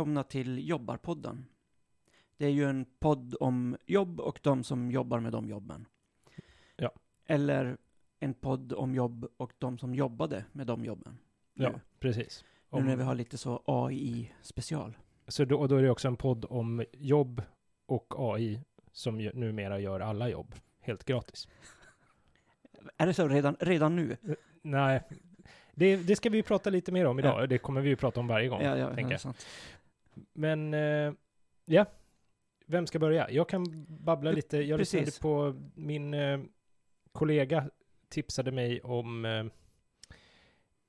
Välkomna till Jobbarpodden. Det är ju en podd om jobb och de som jobbar med de jobben. Ja. Eller en podd om jobb och de som jobbade med de jobben. Ja, Nu, precis. nu när vi Om, har lite så AI-special. så då, och då är det också en podd om jobb och AI som ju, numera gör alla jobb helt gratis. Är det så redan, redan nu? Nej, det, det ska vi prata lite mer om idag. Det kommer vi ju prata om varje gång. ja, ja, tänker ja. Men, eh, ja. Vem ska börja? Jag kan babbla lite. Jag precis. lyssnade på min eh, kollega tipsade mig om eh,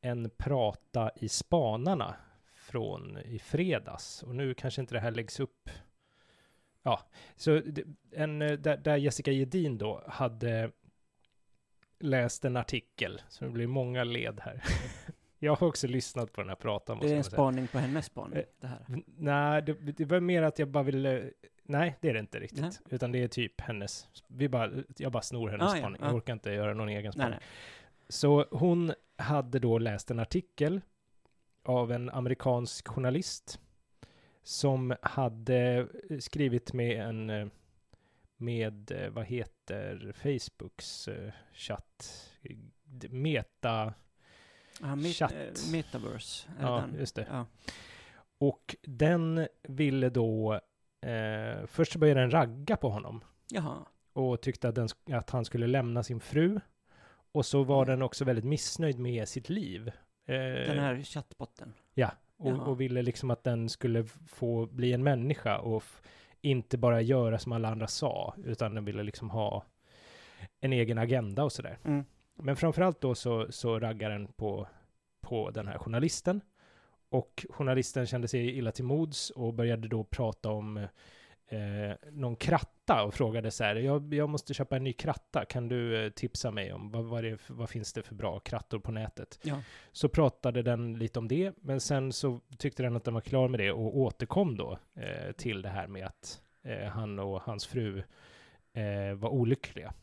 en prata i Spanarna från i fredags. Och nu kanske inte det här läggs upp. Ja, så en, där, där Jessica Gedin då hade läst en artikel. Så det blir många led här. jag har också lyssnat på den här pratan. Det är en spaning på hennes spaning, Eh, det här. Nej, det, det var mer att jag bara ville... Nej, det är det inte riktigt. Nej. Utan det är typ hennes... Vi bara, jag bara snor hennes Ah, ja, spaning. ja. Jag orkar inte göra någon egen Nej, spaning. nej. Så hon hade då läst en artikel av en amerikansk journalist som hade skrivit med en... eh, Med, eh, vad heter Facebooks eh, chatt? Meta... Ja, met, Chatt. eh, metaverse, Ja, den? just det. Ja. Och den ville då... Eh, först så började den ragga på honom. Jaha. och tyckte att, den, att han skulle lämna sin fru. Och så var Mm. den också väldigt missnöjd med sitt liv. Eh, Den här chattbotten. Ja, och, och ville liksom att den skulle få bli en människa och inte bara göra som alla andra sa, utan den ville liksom ha en egen agenda och sådär. Mm. Men framförallt då så, så raggar den på, på den här journalisten. Och journalisten kände sig illa till mods och började då prata om eh, någon kratta och frågade så här, jag, jag måste köpa en ny kratta, kan du eh, tipsa mig om vad, vad, det, vad finns det för bra krattor på nätet? Ja. Så pratade den lite om det, men sen så tyckte den att den var klar med det och återkom då eh, till det här med att eh, han och hans fru eh, var olyckliga.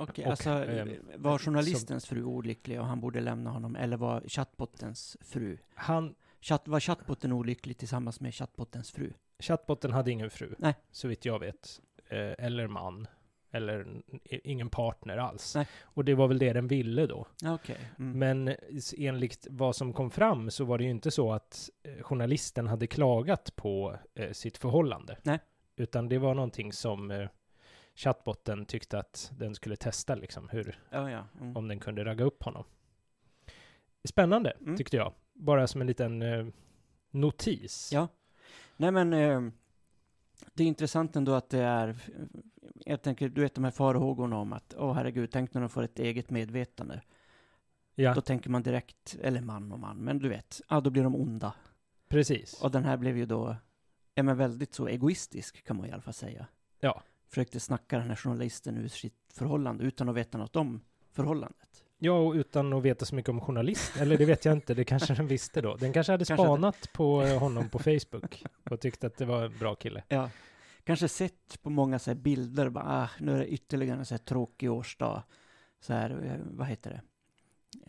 Okej, Och, alltså eh, var journalistens fru olycklig och han borde lämna honom, eller var chattbottens fru? Han, Chatt, var chattbotten olycklig tillsammans med chattbottens fru? chattbotten hade ingen fru, Nej. så vitt jag vet, eh, eller man, eller ingen partner alls. Nej. Och det var väl det den ville då. Okej. Mm. Men s- enligt vad som kom fram så var det ju inte så att eh, journalisten hade klagat på eh, sitt förhållande. Nej. Utan det var någonting som eh, chattbotten tyckte att den skulle testa, liksom, hur, Ja, ja. Mm. om den kunde ragga upp honom. Spännande, Mm. tyckte jag. Bara som en liten eh, notis. Ja. Nej men, eh, det är intressant ändå att det är, jag tänker, du vet de här farhågorna om att, åh herregud, tänk när de får ett eget medvetande. Ja, Då tänker man direkt, eller man och man, men du vet, ja då blir de onda. precis. Och den här blev ju då, ja men väldigt så egoistisk kan man i alla fall säga. Ja. Försökte snacka den här journalisten ur sitt förhållande utan att veta något om förhållandet. Ja, och utan att veta så mycket om journalist. Eller det vet jag inte, det kanske den visste då. Den kanske hade Kanske hade- spanat på eh, honom på Facebook och tyckte att det var en bra kille. Ja. Kanske sett på många så bilder, bara, ah, nu är det ytterligare en så här tråkig årsdag. Så här, eh, vad heter det?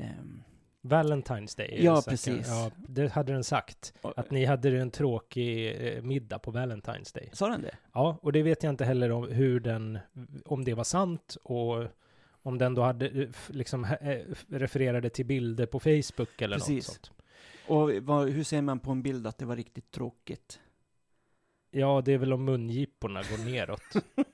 Ehm, Valentine's Day. Ja, precis. Ja, det hade den sagt. Att ni hade en tråkig eh, middag på Valentine's Day. Sa den det? Ja, och det vet jag inte heller om hur den, om det var sant och om den då hade, eh, liksom, eh, refererade till bilder på Facebook eller Precis. något sånt. Och vad, hur ser man på en bild att det var riktigt tråkigt? Ja, det är väl om mungiporna går neråt.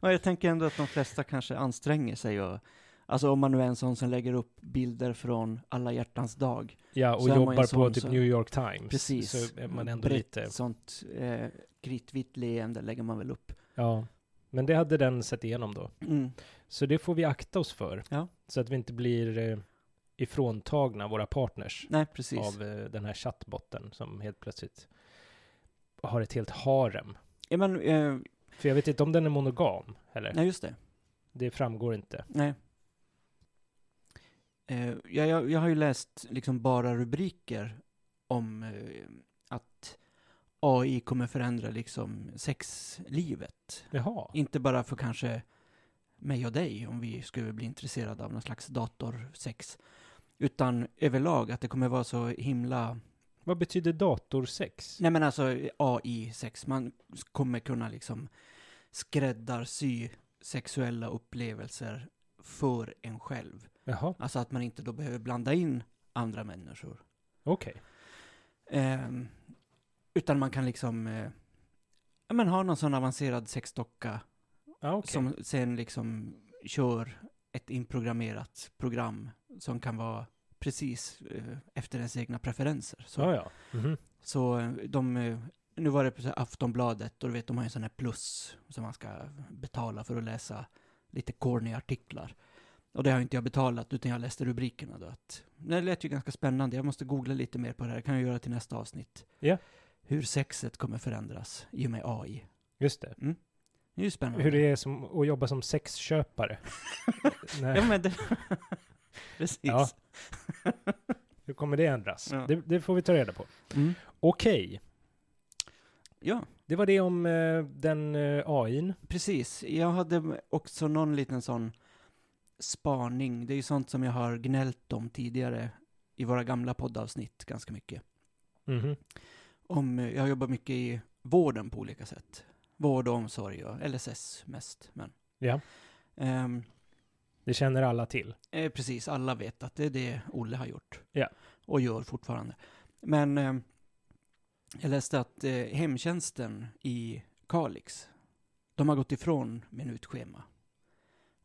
Ja, jag tänker ändå att de flesta kanske anstränger sig och Alltså om man nu är en sån som lägger upp bilder från alla hjärtans dag. Ja, och jobbar på typ som- New York Times. Precis. Så är man ändå Brett lite... sånt eh, kritvitt leende lägger man väl upp. Ja. Men det hade den sett igenom då. Mm. Så det får vi akta oss för. Ja. Så att vi inte blir eh, ifråntagna våra partners Nej, precis. av eh, den här chattbotten som helt plötsligt har ett helt harem. Ja, men, eh, För jag vet inte om den är monogam heller. nej, just det. Det framgår inte. Nej. Eh, jag, jag, jag har ju läst liksom bara rubriker om eh, att AI kommer förändra liksom sexlivet. Jaha. Inte bara för kanske mig och dig om vi skulle bli intresserade av någon slags datorsex. Utan överlag att det kommer vara så himla Vad betyder datorsex? Nej men alltså AI-sex, man kommer kunna liksom skräddarsy sexuella upplevelser för en själv. Jaha, Alltså att man inte då behöver blanda in andra människor. okej. Ehm, utan man kan liksom eh, ja, men ha någon sån avancerad sexdocka Ja, okej. som sen liksom kör ett inprogrammerat program som kan vara precis eh, efter ens egna preferenser. Så, Ja, ja. Mhm. så eh, de, eh, nu var det på Aftonbladet och du vet de har en sån här plus som man ska betala för att läsa lite corny artiklar. Och det har inte jag betalat utan jag läste rubrikerna då. Att, det lät ju ganska spännande. Jag måste googla lite mer på det här. Det kan jag göra till nästa avsnitt. Ja. Hur sexet kommer förändras i och med AI. Just det. Det är ju spännande. Hur det är som att jobba som sexköpare. Ja men det... Precis. Ja. Hur kommer det ändras? Ja. Det, det får vi ta reda på. Mm. Okej, Ja, det var det om eh, den eh, AIn. precis. Jag hade också någon liten sån spaning. Det är ju sånt som jag har gnällt om tidigare i våra gamla poddavsnitt ganska mycket. Mhm. Om, eh, jag jobbar mycket i vården på olika sätt. Vård och omsorg och LSS mest. Men, Ja, ehm, det känner alla till. eh, precis, alla vet att det är det Olle har gjort. Ja. Och gör fortfarande. Men ehm, jag läste att eh, hemtjänsten i Kalix, de har gått ifrån minutschema.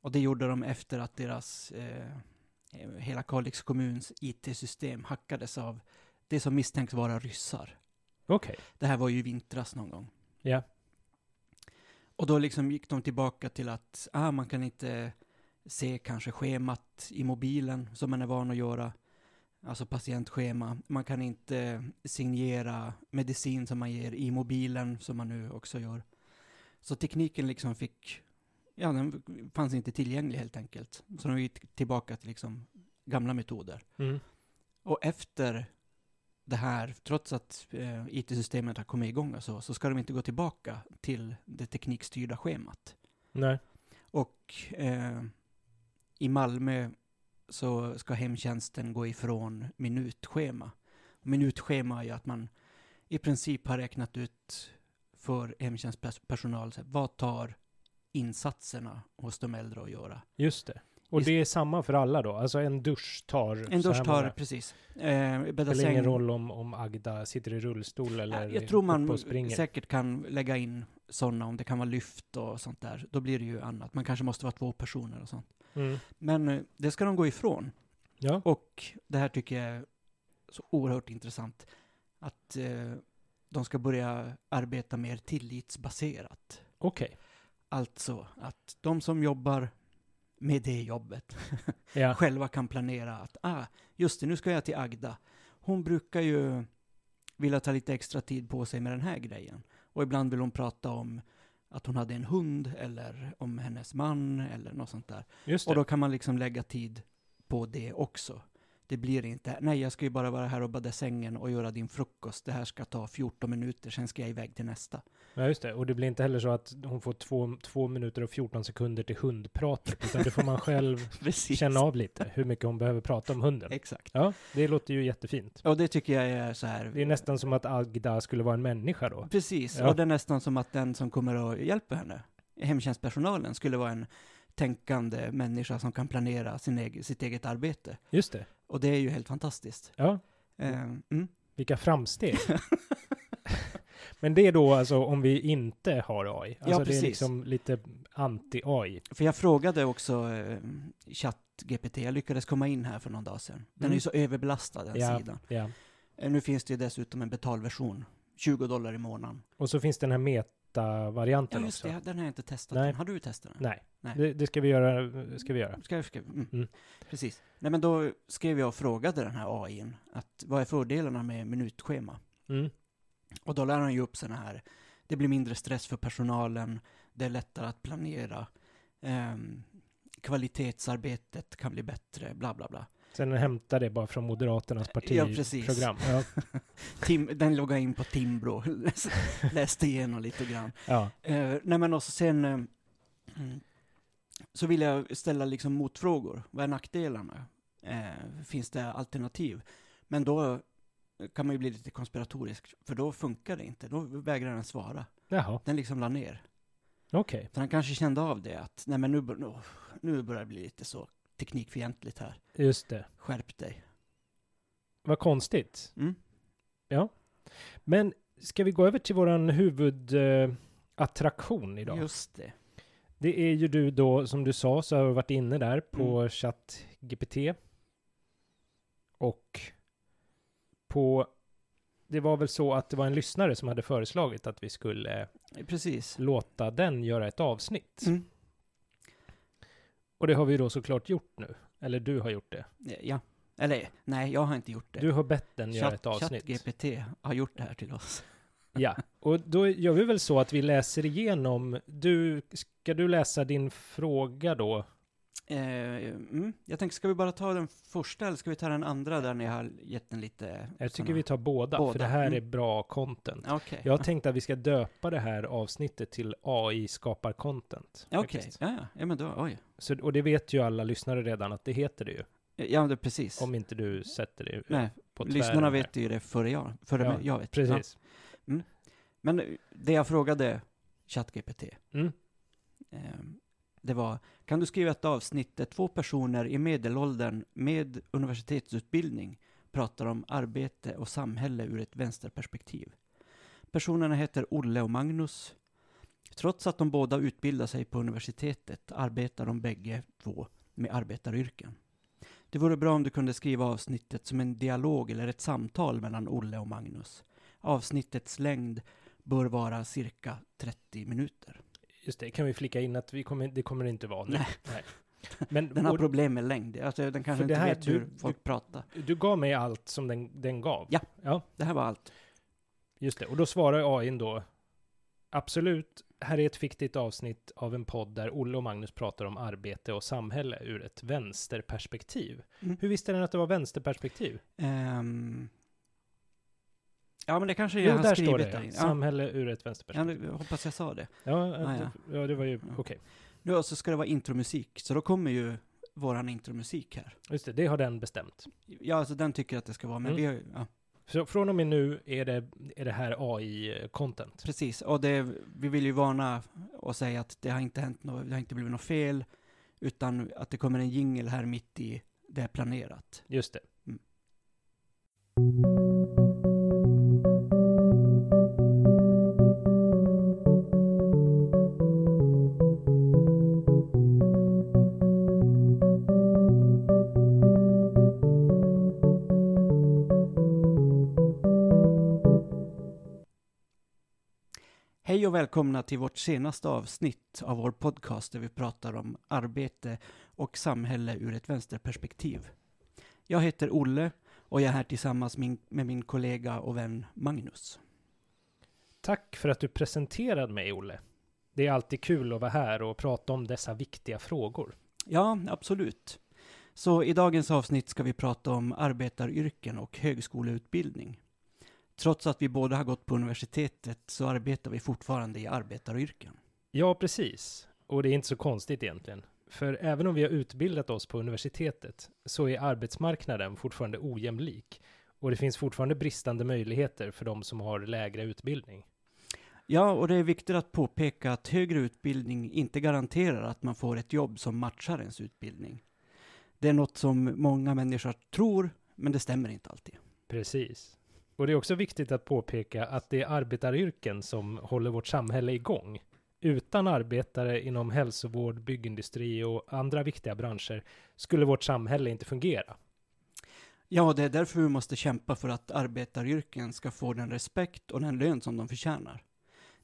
Och det gjorde de efter att deras, eh, eh, hela Kalix kommuns IT-system hackades av det som misstänks vara ryssar. Okej. Det här var ju i vintras någon gång. Ja. Och då liksom gick de tillbaka till att ah, man kan inte se kanske schemat i mobilen som man är van att göra. Alltså patientschema. Man kan inte signera medicin som man ger i mobilen som man nu också gör. Så tekniken liksom fick, ja den fanns inte tillgänglig helt enkelt. Så de gick tillbaka till liksom gamla metoder. Mm. Och efter det här, trots att eh, IT-systemet har kommit igång och så, så ska de inte gå tillbaka till det teknikstyrda schemat. Nej. Och eh, i Malmö så ska hemtjänsten gå ifrån minutschema. Minutschema är ju att man i princip har räknat ut för hemtjänstpersonal, vad tar insatserna hos de äldre att göra? Just det. Och det är samma för alla då? Alltså en dusch tar En dusch tar, precis. Eh, spelar ingen säng- roll om, om Agda sitter i rullstol eller Ja, jag tror man säkert kan lägga in sådana, om det kan vara lyft och sånt där. Då blir det ju annat. Man kanske måste vara två personer och sånt. Mm. Men eh, det ska de gå ifrån. Ja. Och det här tycker jag är så oerhört intressant. Att eh, de ska börja arbeta mer tillitsbaserat. Okej. Alltså att de som jobbar med det jobbet Ja. själva kan planera att, ah, just det, nu ska jag till Agda. Hon brukar ju vilja ta lite extra tid på sig med den här grejen. Och ibland vill hon prata om att hon hade en hund eller om hennes man eller något sånt där. Och då kan man liksom lägga tid på det också. Det blir inte, nej jag ska ju bara vara här och bada sängen och göra din frukost. Det här ska ta 14 minuter, sen ska jag iväg till nästa. Ja, just det. Och det blir inte heller så att hon får två, två minuter och 14 sekunder till hundpratet, utan det får man själv känna av lite, hur mycket hon behöver prata om hunden. Exakt. Ja, det låter ju jättefint. Och det tycker jag är så här. Det är nästan som att Agda skulle vara en människa då. Precis, Ja. och det är nästan som att den som kommer och hjälper henne, hemtjänstpersonalen, skulle vara en tänkande människa som kan planera sin egen, sitt eget arbete. Just det. Och det är ju helt fantastiskt. Ja, Eh, mm. vilka framsteg. Men det är då alltså om vi inte har AI. Alltså det är precis. liksom lite anti-AI. För jag frågade också eh, ChatGPT, jag lyckades komma in här för någon dag sedan. Den är Mm. ju så överbelastad den Ja, sidan. ja. Eh, nu finns det ju dessutom en betalversion, 20 dollar i månaden. Och så finns den här meta-varianten Ja just också. det, den har jag inte testat. Nej. Den. Har du testat den? Nej, Nej. Det, det ska vi göra. Ska vi göra. Ska skriva? Mm. Mm. Precis. Nej men då skrev jag och frågade den här AIn att vad är fördelarna med minutschema? Mm. Och då lär han ju upp sådana här, det blir mindre stress för personalen, det är lättare att planera, ehm, kvalitetsarbetet kan bli bättre, bla bla bla. Sen hämtar det bara från Moderaternas Ja, precis. partiprogram. Ja, Tim, den loggade in på Timbro, läs, läste igenom lite grann. ja. Eh, nej men och så sen eh, så vill jag ställa liksom motfrågor. Vad är nackdelarna? Eh, finns det alternativ? Men då kan man ju bli lite konspiratorisk, för då funkar det inte. Då vägrar den svara. Jaha, Den liksom la ner. okej. Så han kanske kände av det, att nej men nu, nu, nu börjar det bli lite så teknikfientligt här. Just det. Skärp dig. Vad konstigt. Mm. Men ska vi gå över till våran huvudattraktion eh, idag? Just det. Det är ju du då, som du sa, så har du varit inne där på Mm. ChatGPT. Och på... Det var väl så att det var en lyssnare som hade föreslagit att vi skulle Precis. låta den göra ett avsnitt. Mm. Och det har vi då såklart gjort nu. Eller du har gjort det. Ja. Eller, nej, jag har inte gjort det. Du har bett den göra Chat- ett avsnitt. ChatGPT har gjort det här till oss. Ja, och då gör vi väl så att vi läser igenom. Du, ska du läsa din fråga då? Eh, mm. Jag tänker, ska vi bara ta den första eller ska vi ta den andra där ni har gett den lite... Jag tycker såna- vi tar båda, Båda, för det här mm. är bra content. Okej. Jag tänkt att vi ska döpa det här avsnittet till AI skapar content. Okej, faktiskt. ja, ja. ja, men då, oj. Så, och det vet ju alla lyssnare redan att det heter det ju. Ja, det, precis. Om inte du sätter det Nej, på Lyssnarna här. vet ju det före jag, före Ja, mig, jag vet. Precis. Ja. Men det jag frågade ChatGPT, Mm. eh, det var, kan du skriva ett avsnitt där två personer i medelåldern med universitetsutbildning pratar om arbete och samhälle ur ett vänsterperspektiv? Personerna heter Olle och Magnus. Trots att de båda utbildar sig på universitetet arbetar de bägge två med arbetaryrken. Det vore bra om du kunde skriva avsnittet som en dialog eller ett samtal mellan Olle och Magnus. Avsnittets längd bör vara cirka 30 minuter. Just det, kan vi flika in att vi kommer, det kommer det inte vara nu. Nej. Nej. Men Den har och, problem med längd. Alltså, den kanske inte här- vet du- hur folk pratar. du gav mig allt som den, den gav. Ja. Ja, Det här var allt. just det. Och då svarar AI då. Absolut, här är ett fiktigt avsnitt av en podd där Olle och Magnus pratar om arbete och samhälle ur ett vänsterperspektiv. Mm. Hur visste den att det var vänsterperspektiv? Ehm. Ja, men det kanske är Jo, han där skrivit står det. där Ja. Ja. Samhälle ur ett Ja, vänsterperspektiv. jag hoppas jag sa det. Ja, Ah, ja, ja. det, ja, var ju Ja. okej. Nu så ska det vara intromusik, så då kommer ju våran intromusik här. Just det, det har den bestämt. Ja, alltså den tycker att det ska vara, men Mm. vi har, ja, Så från och med nu är det, är det här AI-content. precis. Och det, vi vill ju varna och säga att det har inte hänt något, det har inte blivit något fel, utan att det kommer en jingel här mitt i det är planerat. Just det. Mm. Och välkomna till vårt senaste avsnitt av vår podcast där vi pratar om arbete och samhälle ur ett vänsterperspektiv. Jag heter Olle och jag är här tillsammans med min kollega och vän Magnus. Tack för att du presenterade mig, Olle. Det är alltid kul att vara här och prata om dessa viktiga frågor. Ja, absolut. Så i dagens avsnitt ska vi prata om arbetaryrken och högskoleutbildning. Trots att vi båda har gått på universitetet så arbetar vi fortfarande i arbetaryrken. Ja, precis. Och det är inte så konstigt egentligen. För även om vi har utbildat oss på universitetet så är arbetsmarknaden fortfarande ojämlik. Och det finns fortfarande bristande möjligheter för de som har lägre utbildning. Ja, och det är viktigt att påpeka att högre utbildning inte garanterar att man får ett jobb som matchar ens utbildning. Det är något som många människor tror, men det stämmer inte alltid. Precis. Och det är också viktigt att påpeka att det är arbetaryrken som håller vårt samhälle igång. Utan arbetare inom hälsovård, byggindustri och andra viktiga branscher skulle vårt samhälle inte fungera. Ja, det är därför vi måste kämpa för att arbetaryrken ska få den respekt och den lön som de förtjänar.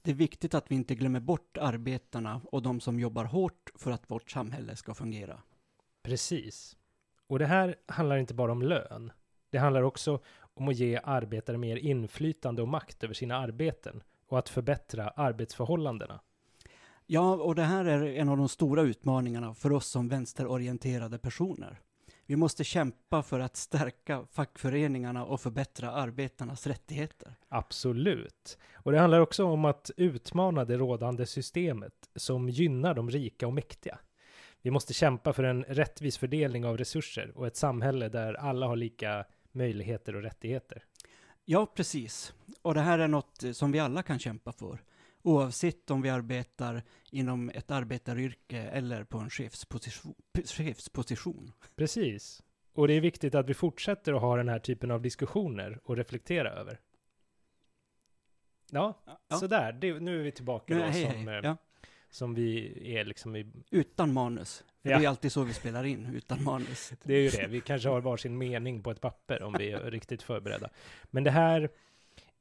Det är viktigt att vi inte glömmer bort arbetarna och de som jobbar hårt för att vårt samhälle ska fungera. Precis. Och det här handlar inte bara om lön. Det handlar också om att ge arbetare mer inflytande och makt över sina arbeten och att förbättra arbetsförhållandena. Ja, och det här är en av de stora utmaningarna för oss som vänsterorienterade personer. Vi måste kämpa för att stärka fackföreningarna och förbättra arbetarnas rättigheter. Absolut. Och det handlar också om att utmana det rådande systemet som gynnar de rika och mäktiga. Vi måste kämpa för en rättvis fördelning av resurser och ett samhälle där alla har lika möjligheter och rättigheter. Ja, precis. Och det här är något eh, som vi alla kan kämpa för. Oavsett om vi arbetar inom ett arbetaryrke eller på en chefsposition. chefsposition. Precis. Och det är viktigt att vi fortsätter att ha den här typen av diskussioner och reflektera över. Ja, Ja. sådär. Det, nu är vi tillbaka Nu, då hej, som, hej. eh, Ja. som vi är liksom i... Utan manus. Ja. Det är alltid så vi spelar in, utan manus. Det är ju det. Vi kanske har varsin mening på ett papper om vi är riktigt förberedda. Men det här...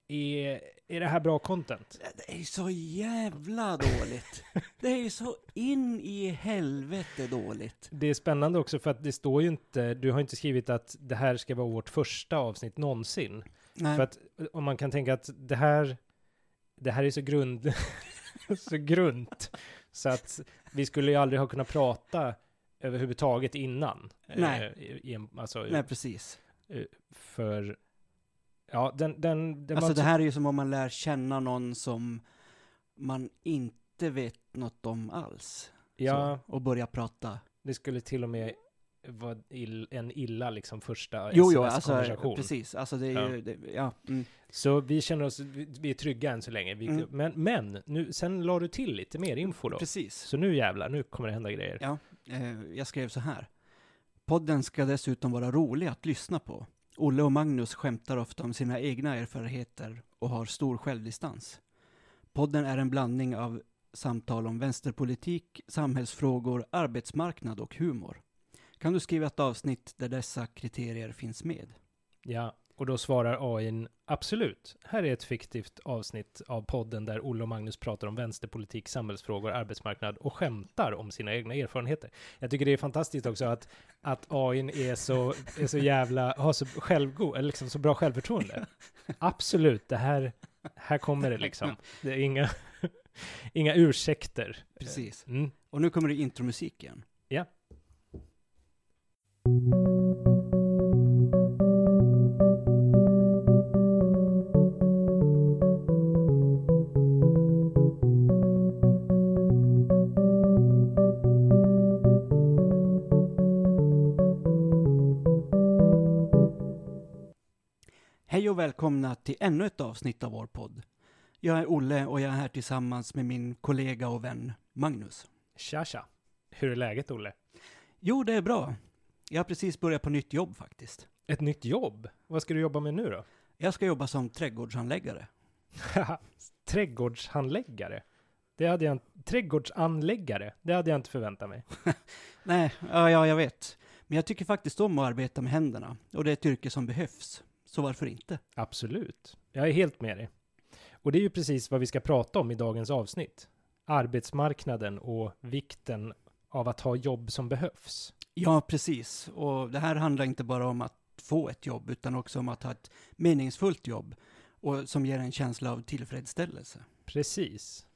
Är, är det här bra content? Det är så jävla dåligt. Det är så in i helvete dåligt. Det är spännande också för att det står ju inte, du har inte skrivit att det här ska vara vårt första avsnitt någonsin. Nej, För att om man kan tänka att det här, det här är så grund, så grunt, så att vi skulle ju aldrig ha kunnat prata överhuvudtaget innan. Nej. Eh, i, en- alltså, nej precis. för, ja, den, den, den Alltså det här är ju som om man lär känna någon som man inte vet något om alls. ja, Så, och börja prata. det skulle till och med vara ill, en illa liksom första Jo, jo, alltså precis. Alltså det är Ja. ju, det, ja. Mm. Så vi känner oss, vi, vi är trygga än så länge. Vi, Mm. Men, men nu, sen la du till lite mer info då. Precis. Så nu jävlar, nu kommer det hända grejer. Ja, eh, jag skrev så här. Podden ska dessutom vara rolig att lyssna på. Olle och Magnus skämtar ofta om sina egna erfarenheter och har stor självdistans. Podden är en blandning av samtal om vänsterpolitik, samhällsfrågor, arbetsmarknad och humor. Kan du skriva ett avsnitt där dessa kriterier finns med? Ja, och då svarar AIn absolut. Här är ett fiktivt avsnitt av podden där Olle och Magnus pratar om vänsterpolitik, samhällsfrågor, arbetsmarknad och skämtar om sina egna erfarenheter. Jag tycker det är fantastiskt också att, att AIn är så, är så jävla, har så självgod, eller liksom så bra självförtroende. Absolut, det här, här kommer det liksom. Det är inga, inga ursäkter. Precis. Mm. Och nu kommer det intromusik igen. Ja. Välkomna till ännu ett avsnitt av vår podd. Jag är Olle och jag är här tillsammans med min kollega och vän Magnus. Tja, tja. Hur är läget, Olle? Jo, det är bra. Jag har precis börjat på nytt jobb faktiskt. Ett nytt jobb? Vad ska du jobba med nu då? Jag ska jobba som trädgårdsanläggare. Trädgårdshandläggare? Det hade jag inte... Trädgårdsanläggare? Det hade jag inte förväntat mig. Nej, ja, ja, jag vet. Men jag tycker faktiskt om att arbeta med händerna. Och det är ett yrke som behövs. Så varför inte? Absolut. Jag är helt med dig. Och det är ju precis vad vi ska prata om i dagens avsnitt. Arbetsmarknaden och vikten av att ha jobb som behövs. Ja, precis. Och det här handlar inte bara om att få ett jobb, utan också om att ha ett meningsfullt jobb. Och som ger en känsla av tillfredsställelse. Precis.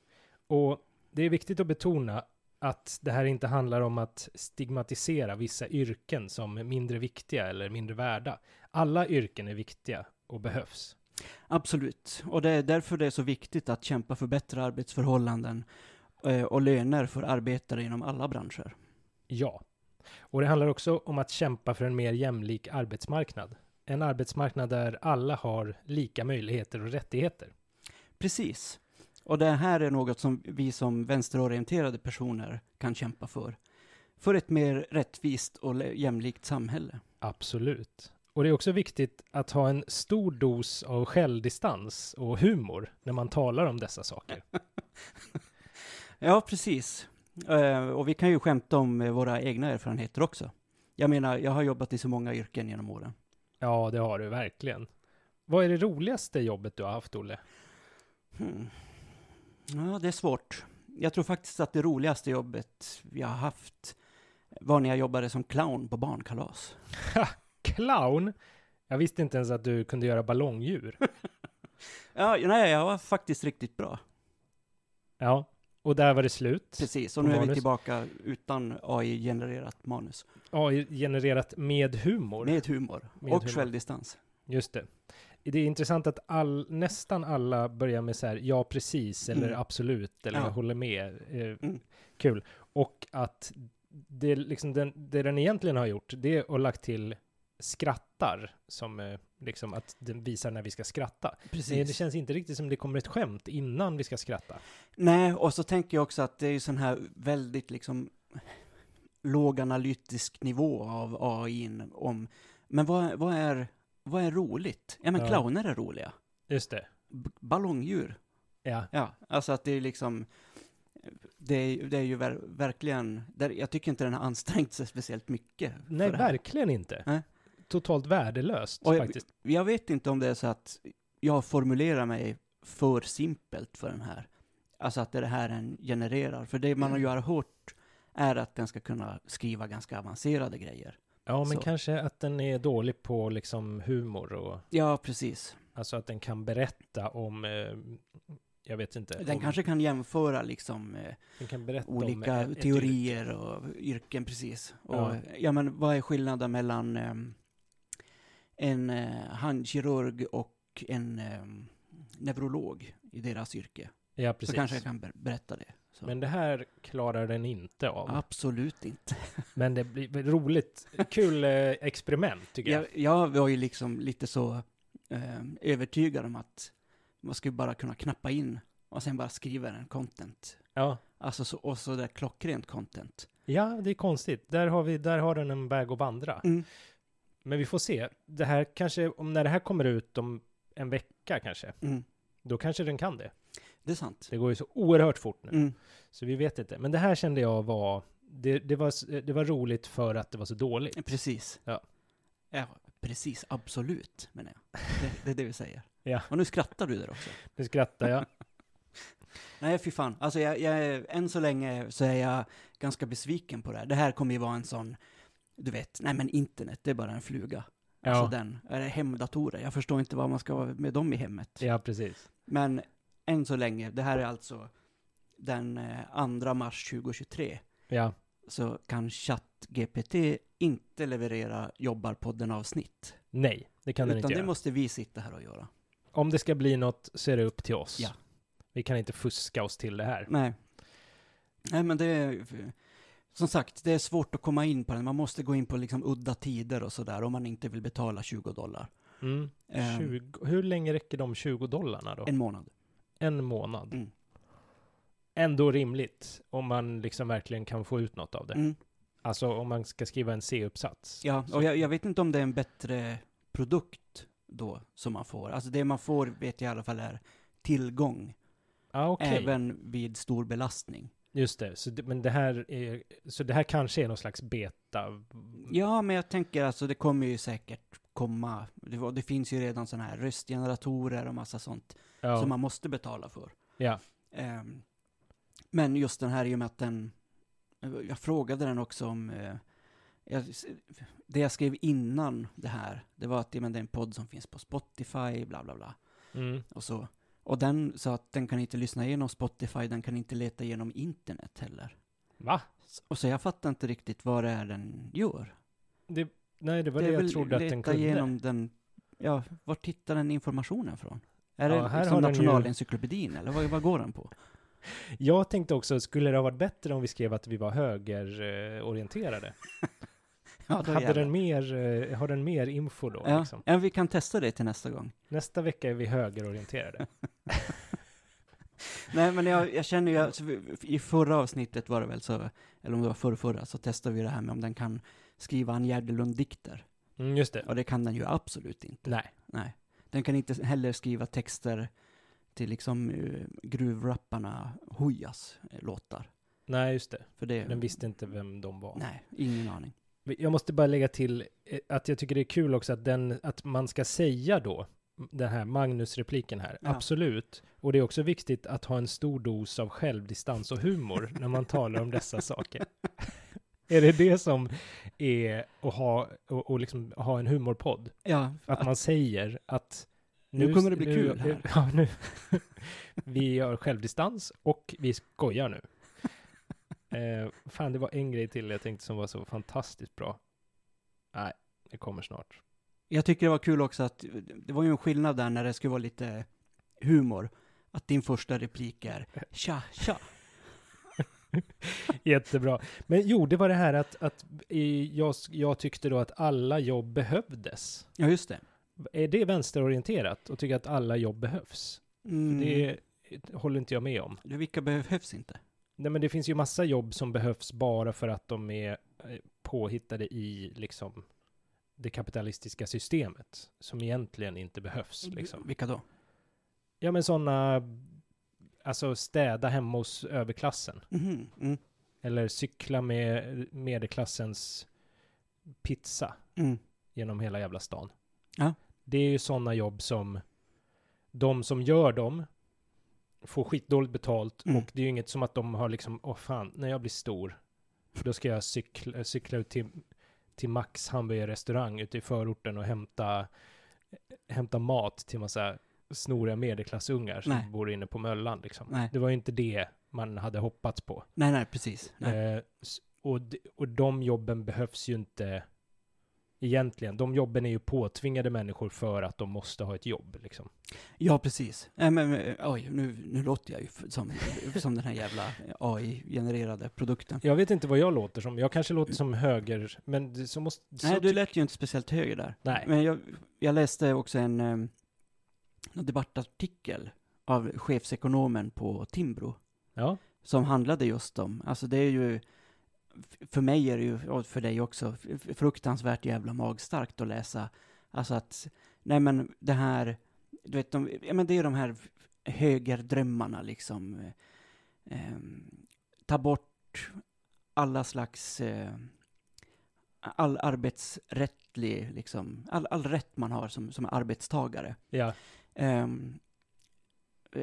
Och det är viktigt att betona att det här inte handlar om att stigmatisera vissa yrken som mindre viktiga eller mindre värda. Alla yrken är viktiga och behövs. Absolut. Och det är därför det är så viktigt att kämpa för bättre arbetsförhållanden eh, och löner för arbetare inom alla branscher. Ja. Och det handlar också om att kämpa för en mer jämlik arbetsmarknad. En arbetsmarknad där alla har lika möjligheter och rättigheter. Precis. Och det här är något som vi som vänsterorienterade personer kan kämpa för. För ett mer rättvist och jämlikt samhälle. Absolut. Och det är också viktigt att ha en stor dos av självdistans och humor när man talar om dessa saker. Ja, precis. Eh, och vi kan ju skämta om eh, våra egna erfarenheter också. Jag menar, jag har jobbat i så många yrken genom åren. Ja, det har du verkligen. Vad är det roligaste jobbet du har haft, Olle? Hmm. Ja, det är svårt. Jag tror faktiskt att det roligaste jobbet jag har haft var när jag jobbade som clown på barnkalas. Clown? Jag visste inte ens att du kunde göra ballongdjur. Ja, nej, jag var faktiskt riktigt bra. Ja, och där var det slut. Precis, och nu är vi manus. tillbaka utan AI-genererat manus. AI-genererat med humor. Med humor. Med och humor. självdistans. Just det. Det är intressant att all, nästan alla börjar med så här, ja precis, eller Mm. absolut, eller Ja. jag håller med. Eh, Mm. Kul. Och att det, liksom den, det den egentligen har gjort, det är att lagt till skrattar, som eh, liksom att den visar när vi ska skratta. Precis. Nej, det känns inte riktigt som det kommer ett skämt innan vi ska skratta. Nej, och så tänker jag också att det är ju sån här väldigt liksom låg analytisk nivå av AI om, men vad, vad, är, vad är roligt? Ja, men Ja. clowner är roliga. Just det. B- ballongdjur. Ja. Ja, alltså att det är liksom, det är, det är ju ver, verkligen, där, jag tycker inte den har ansträngt sig speciellt mycket. för Nej, det här. verkligen inte. Nej. Totalt värdelöst Och jag- faktiskt. Jag vet inte om det är så att jag formulerar mig för simpelt för den här. Alltså att det är det här den genererar. För det man har ju har hört är att den ska kunna skriva ganska avancerade grejer. Ja, men så. kanske att den är dålig på liksom humor och Ja, precis. alltså att den kan berätta om, eh, jag vet inte. Den om, kanske kan jämföra liksom eh, kan berätta olika ett- ett teorier och yrken, precis. Och Ja. ja. men vad är skillnaden mellan ehm, en eh, handkirurg och en ehm, neurolog i deras yrke? Ja, Så precis. kanske jag kan ber- berätta det. Så. Men det här klarar den inte av. Absolut inte. Men det blir roligt, kul eh, experiment tycker jag. Jag, jag var ju liksom lite så eh, övertygad om att man skulle bara kunna knappa in och sen bara skriva en content. Ja. Alltså så, och så där klockrent content. ja, det är konstigt. Där har, vi, där har den en väg att vandra. Mm. Men vi får se. Det här kanske, om när det här kommer ut om en vecka kanske, Mm. då kanske den kan det. Det är sant. Det går ju så oerhört fort nu. Mm. Så vi vet inte. Men det här kände jag var, det, det var, det var roligt för att det var så dåligt. Precis. Ja. Ja, precis. Absolut, menar jag. Det, det är det vi säger. Ja. Och nu skrattar du där också. Nu skrattar jag. Nej, fy fan. Alltså, jag, jag, än så länge så är jag ganska besviken på det här. Det här kommer ju vara en sån, du vet, nej men internet, det är bara en fluga. Alltså Ja, den, är det hemdatorer? Jag förstår inte vad man ska ha med dem i hemmet. ja precis. Men än så länge, det här är alltså den eh, 2 mars 2023, Ja, så kan ChatGPT inte leverera Jobbarpodden-avsnitt. nej, det kan den Utan inte det göra. måste vi sitta här och göra. Om det ska bli något så är det upp till oss. Ja. Vi kan inte fuska oss till det här. Nej. Nej, men det är... Som sagt, det är svårt att komma in på den. Man måste gå in på liksom udda tider och sådär om man inte vill betala 20 dollar. Mm. Ehm, 20, hur länge räcker de 20 dollarna då? En, En månad. Mm. Ändå rimligt om man liksom verkligen kan få ut något av det. Mm. Alltså om man ska skriva en C-uppsats. Ja, och jag, jag vet inte om det är en bättre produkt då som man får. Alltså det man får vet jag i alla fall är tillgång, Ja, okej. även vid stor belastning. Just det. Så det. Men det här är, så det här kanske är någon slags beta? Ja, men jag tänker alltså det kommer ju säkert komma. Det, det finns ju redan sådana här röstgeneratorer och massa sånt Ja. som man måste betala för. ja. Ehm, men just den här i och med att den, jag frågade den också om, eh, jag, det jag skrev innan det här, det var att men det är en podd som finns på Spotify, bla bla bla, Mm. och så. Och den sa att den kan inte lyssna igenom Spotify, den kan inte leta igenom internet heller. Va? Och så jag fattar inte riktigt vad det är den gör. Det, nej, det var det, är jag trodde att den kunde. igenom den, ja, var tittar den informationen från? Är Ja, det här liksom den ju- Nationalencyklopedin, eller vad, vad går den på? Jag tänkte också, skulle det ha varit bättre om vi skrev att vi var högerorienterade? Ja, Hade den mer, eh, har den mer info då? Ja, Liksom? ja, vi kan testa det till nästa gång. Nästa vecka är vi högerorienterade. Nej, men jag, jag känner ju, alltså, i förra avsnittet var det väl så, eller om det var förra, förra så testade vi det här med om den kan skriva en Gärdelund-dikter. Mm, just det. Och det kan den ju absolut inte. Nej. Nej. Den kan inte heller skriva texter till liksom uh, gruvrapparna Hojas eh, låtar. Nej, just det. För det, Den visste inte vem de var. nej, ingen aning. Jag måste bara lägga till eh, att jag tycker det är kul också att, den, att man ska säga då, den här Magnus-repliken här, Ja. absolut. Och det är också viktigt att ha en stor dos av självdistans och humor när man talar om dessa saker. Är det det som är att ha, och, och liksom ha en humorpodd? Ja, Att man säger att Nu kommer det bli kul här. Ja, nu. vi har självdistans och vi skojar nu. Eh, fan, det var en grej till jag tänkte som var så fantastiskt bra. Nej, det kommer snart. Jag tycker det var kul också att det var ju en skillnad där när det skulle vara lite humor. Att din första replik är tja, tja. Jättebra. Men jo, det var det här att, att i, jag, jag tyckte då att alla jobb behövdes. Ja, just det. Är det vänsterorienterat och tycker att alla jobb behövs? Mm. Det håller inte jag med om. Vilka behövs inte? Nej, men det finns ju massa jobb som behövs bara för att de är eh, påhittade i liksom det kapitalistiska systemet som egentligen inte behövs. Liksom. Vilka då? Ja, men sådana, alltså städa hemma hos överklassen. Mhm, Mm. Eller cykla med medelklassens pizza Mm. genom hela jävla stan. Ja. Det är ju sådana jobb som de som gör dem får skitdåligt betalt Mm. och det är ju inget som att de har liksom, åh fan, när jag blir stor, då ska jag cykla, cykla ut till, till Max hamburgerrestaurang ute i förorten och hämta, hämta mat till massa snoriga medelklassungar som Nej. bor inne på Möllan liksom. Nej. Det var ju inte det man hade hoppats på. Nej, nej, precis. Nej. Eh, och, d- och de jobben behövs ju inte egentligen. De jobben är ju påtvingade människor för att de måste ha ett jobb. Liksom. Ja, precis. Nej, men, men, oj, nu, nu låter jag ju som, som den här jävla AI-genererade produkten. Jag vet inte vad jag låter som. Jag kanske låter som höger, men så måste... Så Nej, du lät ju inte speciellt höger där. Nej. Men jag, jag läste också en, um, en debattartikel av chefsekonomen på Timbro. Ja, som handlade just om, alltså det är ju, för mig är det ju, och för dig också, fruktansvärt jävla magstarkt att läsa, alltså att, nej men det här, du vet, de, ja men det är de här högerdrömmarna liksom, eh, ehm, ta bort alla slags, eh, all arbetsrättlig, liksom, all, all rätt man har som, som arbetstagare. ja, Um,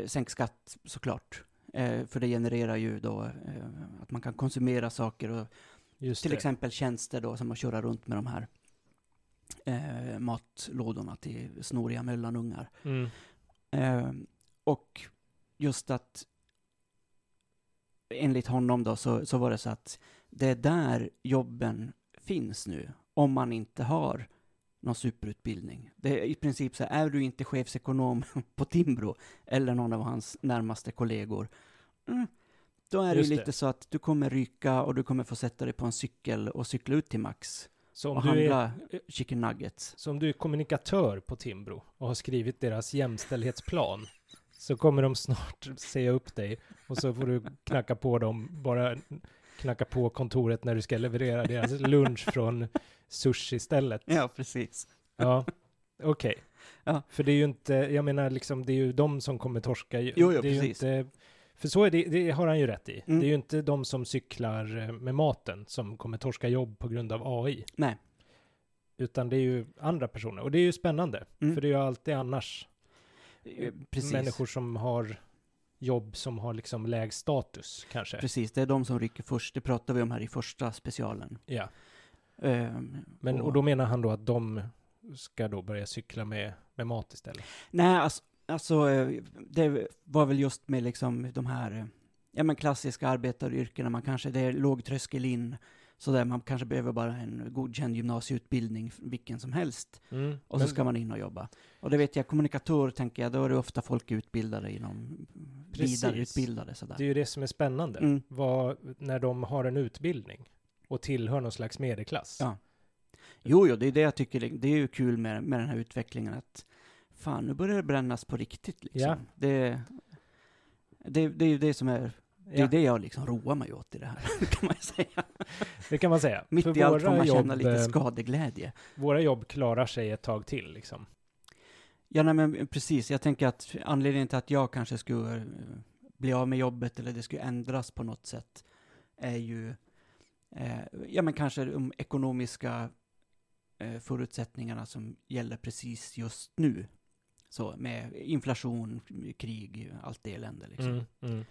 sänk skatt såklart. Eh, för det genererar ju då eh, att man kan konsumera saker och just till det. exempel tjänster då som att köra runt med de här eh, matlådorna till snoriga mellanungar. Mm. Eh, och just att enligt honom då så, så var det så att det är där jobben finns nu om man inte har någon superutbildning. Det är i princip så här, är du inte chefsekonom på Timbro eller någon av hans närmaste kollegor, mm, då är det Just ju det. lite så att du kommer ryka och du kommer få sätta dig på en cykel och cykla ut till Max Så om och du, handla är, chicken nuggets. så om du är kommunikatör på Timbro och har skrivit deras jämställdhetsplan så kommer de snart säga upp dig och så får du knacka på dem, bara knacka på kontoret när du ska leverera deras lunch från sushi-stället. Ja, precis. Ja, okej. Ja. För det är ju inte, jag menar liksom, det är ju de som kommer torska. Jo, jo, det är precis. Ju inte, för så är det, det har han ju rätt i. Mm. Det är ju inte de som cyklar eh, med maten som kommer torska jobb på grund av AI. Nej. Utan det är ju andra personer. Och det är ju spännande. Mm. För det är ju alltid annars Eh, Precis. människor som har jobb som har liksom lägst status kanske. Precis, det är de som rycker först. Det pratade vi om här i första specialen. Ja. Ehm, Men, och då menar han då att de ska då börja cykla med, med mat istället. Nej, alltså, alltså, eh, det var väl just med liksom de här eh, ja, men klassiska arbetaryrkena. Man kanske, det är låg tröskel in, så där man kanske behöver bara en godkänd gymnasieutbildning, vilken som helst. Mm. Och så ska man in och jobba. Och det vet jag, kommunikatör tänker jag, då är det ofta folk utbildade inom, Precis. vidareutbildade sådär. Det är ju det som är spännande. Mm. Vad, när de har en utbildning och tillhör någon slags medelklass. Ja. Jo, jo, det är det jag tycker, det- det är ju kul med, med den här utvecklingen att fan, nu börjar det brännas på riktigt liksom. Ja. Det, det, det är ju det som är, det är Ja, det jag liksom roar mig åt i det här, kan man säga. det kan man säga. Mitt För i allt får man känna jobb, lite eh, skadeglädje. Våra jobb klarar sig ett tag till liksom. Ja, nej men precis, jag tänker att anledningen till att jag kanske skulle eh, bli av med jobbet eller det skulle ändras på något sätt är ju, eh, ja men kanske de ekonomiska eh, förutsättningarna som gäller precis just nu. Så med inflation, krig, allt det elände liksom. Mm, mm.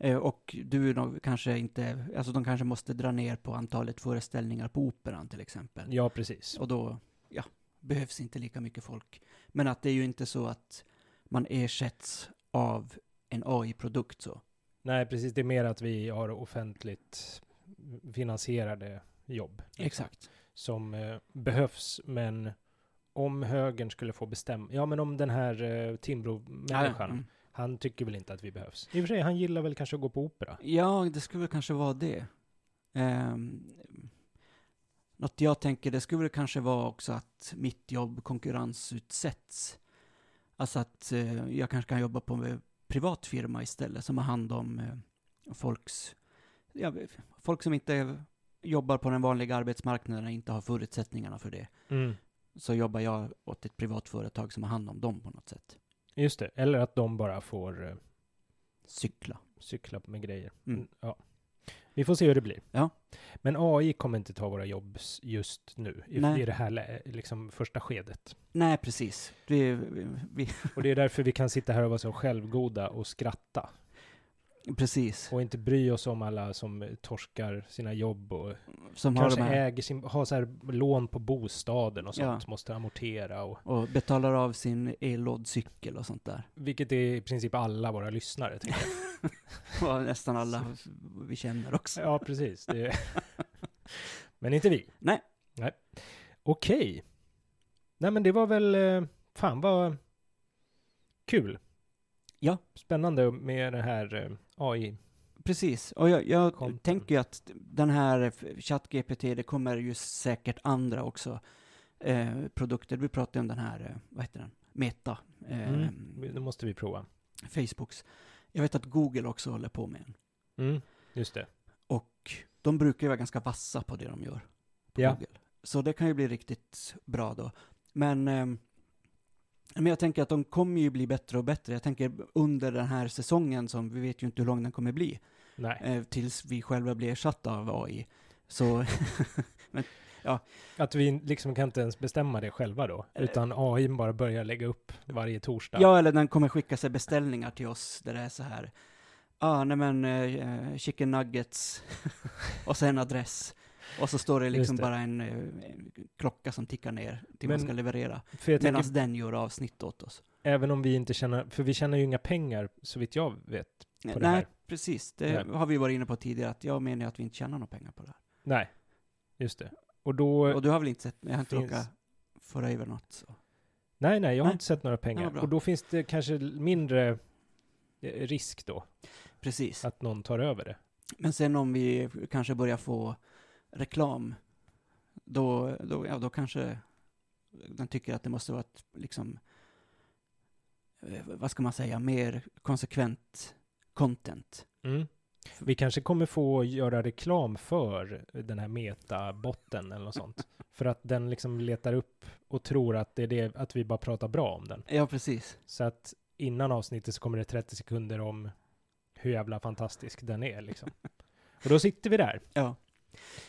Eh, och du då kanske inte, alltså de kanske måste dra ner på antalet föreställningar på operan till exempel. Ja, precis. Och då, ja, behövs inte lika mycket folk. Men att det är ju inte så att man ersätts av en AI-produkt så. Nej, precis. Det är mer att vi har offentligt finansierade jobb. liksom, Exakt. Som eh, behövs, men om högern skulle få bestämma, ja men om den här eh, Timbro-människan Mm. Han tycker väl inte att vi behövs. I och för sig, han gillar väl kanske att gå på opera. Ja, det skulle väl kanske vara det. Um, något jag tänker, det skulle väl kanske vara också att mitt jobb konkurrensutsätts. Alltså att eh, jag kanske kan jobba på en privat firma istället som har hand om eh, folks, ja, folk som inte jobbar på den vanliga arbetsmarknaden och inte har förutsättningarna för det. Mm. Så jobbar jag åt ett privat företag som har hand om dem på något sätt. Just det, eller att de bara får eh, Cykla. cykla med grejer. Mm. Mm, Ja. Vi får se hur det blir. Ja. Men AI kommer inte ta våra jobb s- just nu, i, Nej. i det här lä- liksom första skedet. Nej, precis. Vi, vi, Och det är därför vi kan sitta här och vara så självgoda och skratta. Precis. Och inte bry oss om alla som torskar sina jobb och Som har kanske här, äger sin, har så här lån på bostaden och sånt, Ja. måste amortera och och betalar av sin ellådcykel och sånt där. vilket är i princip alla våra lyssnare. Tänker jag. Och nästan alla vi känner också. ja, precis. Det men inte vi. Nej. Nej. Okej. Nej, men det var väl, eh, fan vad kul. Ja. Spännande med det här eh, AI. Precis, och jag, jag tänker ju att den här ChatGPT, det kommer ju säkert andra också eh, produkter. Vi pratade om den här, eh, vad heter den? Meta. Eh, Mm. Det måste vi prova. Facebooks. Jag vet att Google också håller på med en. Mm. Just det. Och de brukar ju vara ganska vassa på det de gör. På Ja. Google. Så det kan ju bli riktigt bra då. Men, ehm, men jag tänker att de kommer ju bli bättre och bättre. Jag tänker under den här säsongen som vi vet ju inte hur lång den kommer bli. Eh, tills vi själva blir ersatta av AI. Så Att vi liksom kan inte ens bestämma det själva då, Eh. utan AI bara börjar lägga upp varje torsdag. ja, eller den kommer skicka sig beställningar till oss där det är så här. Ja, ah, nej men eh, chicken nuggets och sen adress. Och så står det liksom det. bara en, eh, en klocka som tickar ner till man Men ska leverera. Medan den gör avsnitt åt oss. även om vi inte tjänar, för vi tjänar ju inga pengar så vitt jag vet. På det Nej, här. precis. Det Nej. har vi varit inne på tidigare, att jag menar att vi inte tjänar några pengar på det här. Nej, just det. Och då, Och du har väl inte sett, jag har inte finns- råkat föra över något så. nej, nej, jag har Nej. inte sett några Ja, pengar. bra. och då finns det kanske mindre eh, risk då, Precis. att någon tar över det. Men sen om vi kanske börjar få reklam, då, då, ja, då kanske den tycker att det måste vara ett, liksom, eh, vad ska man säga, mer konsekvent content. Mm. Vi kanske kommer få göra reklam för den här metabotten eller något sånt. för att den liksom letar upp och tror att det är det, att vi bara pratar bra om den. Ja, precis. Så att innan avsnittet så kommer det 30 sekunder om hur jävla fantastisk den är liksom. Och då sitter vi där. Ja.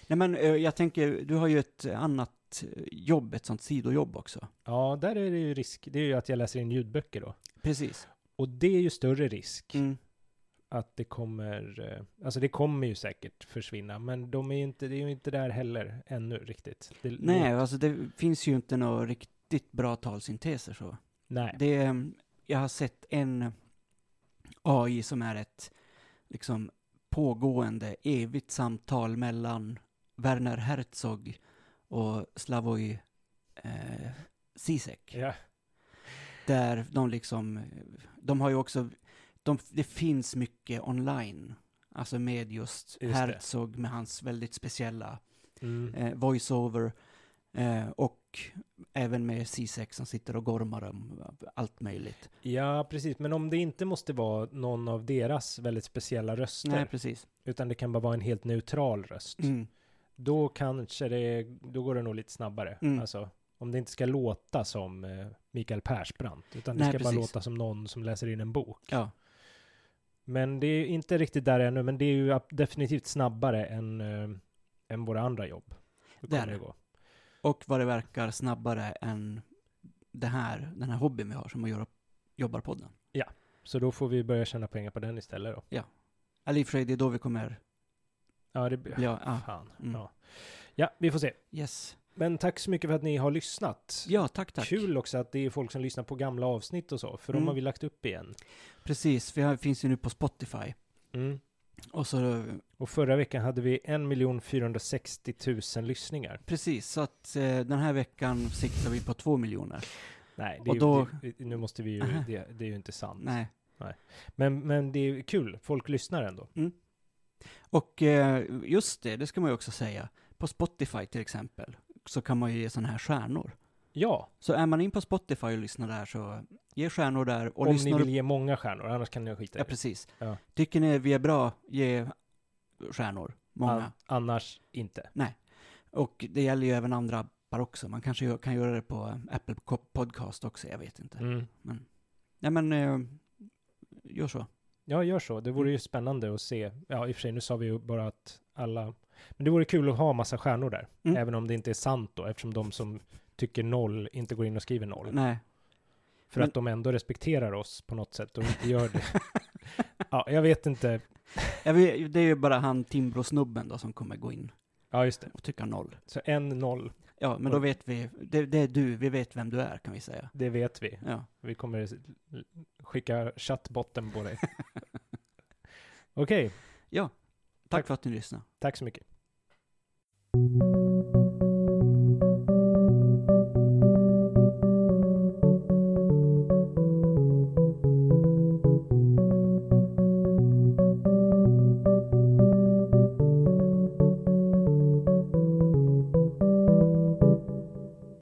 Nej men eh, jag tänker, du har ju ett annat eh, jobb, ett sånt sidojobb också. Ja, där är det ju risk. Det är ju att jag läser in ljudböcker då. Precis. Och det är ju större risk Mm. att det kommer, eh, alltså det kommer ju säkert försvinna, men de är ju inte, det är ju inte där heller ännu riktigt. Det, Nej, alltså det finns ju inte några riktigt bra talsynteser så. nej. Det, är, jag har sett en AI som är ett liksom pågående evigt samtal mellan Werner Herzog och Slavoj eh, Zizek. Ja. Där de liksom, de har ju också, de, det finns mycket online. Alltså med just, Just det. Herzog med hans väldigt speciella Mm. eh, voiceover. Eh, och även med C6 som sitter och gormar om allt möjligt. Ja, precis. Men om det inte måste vara någon av deras väldigt speciella röster, Nej, precis. utan det kan bara vara en helt neutral röst, Mm. då kanske det, då går det nog lite snabbare. Mm. Alltså, om det inte ska låta som eh, Mikael Persbrandt, utan det Nej, ska bara precis. låta som någon som läser in en bok. Ja, Men det är inte riktigt där ännu, men det är ju definitivt snabbare än, eh, än våra andra jobb. Då Det är det. gå. Och vad det verkar snabbare än det här, den här hobbyn vi har som att göra jobbarpodden. Så då får vi börja tjäna pengar på den istället då. Eller i och för sig, det är då vi kommer Ja, det bli, ja, Fan. Mm. Ja. ja, vi får se. yes. Men tack så mycket för att ni har lyssnat. Ja, tack, tack. Kul också att det är folk som lyssnar på gamla avsnitt och så, för Mm. de har vi lagt upp igen. Precis, för jag finns ju nu på Spotify. Mm. Och så, Och förra veckan hade vi 1 460 000 lyssningar. precis, så att eh, den här veckan siktar vi på två miljoner. Nej, Och ju, då- det, nu måste vi ju, det, det är ju inte sant. Nej, Men, men det är kul, folk lyssnar ändå. Och eh, just det, det ska man ju också säga. På Spotify till exempel, så kan man ju ge sådana här stjärnor. Ja, Så är man in på Spotify och lyssnar där så ge stjärnor där. Och om lyssnar ni vill ge många stjärnor, annars kan ni skita i Ja, det. precis. Ja. Tycker ni vi är bra, ge stjärnor. Många. An- annars inte. Och det gäller ju även andra appar också. Man kanske kan göra det på Apple Podcast också, jag vet inte. Mm. Men, nej men, eh, gör så. Ja, gör så. Det vore Mm. ju spännande att se. Ja, i och för sig, nu sa vi ju bara att alla... Men det vore kul att ha massa stjärnor där. Mm. Även om det inte är sant då, eftersom de som tycker noll inte går in och skriver noll. Nej. För Men- att de ändå respekterar oss på något sätt och inte gör det. ja, jag vet inte. Jag vet, det är ju bara han Timbro-snubben då som kommer gå in Ja, just det. och tycka noll. Så en noll, Ja, men då vet vi, det, det är du, vi vet vem du är kan vi säga. det vet vi. Ja. Vi kommer skicka chattbotten på dig. Okej, Tack Tack. för att ni lyssnade. tack så mycket.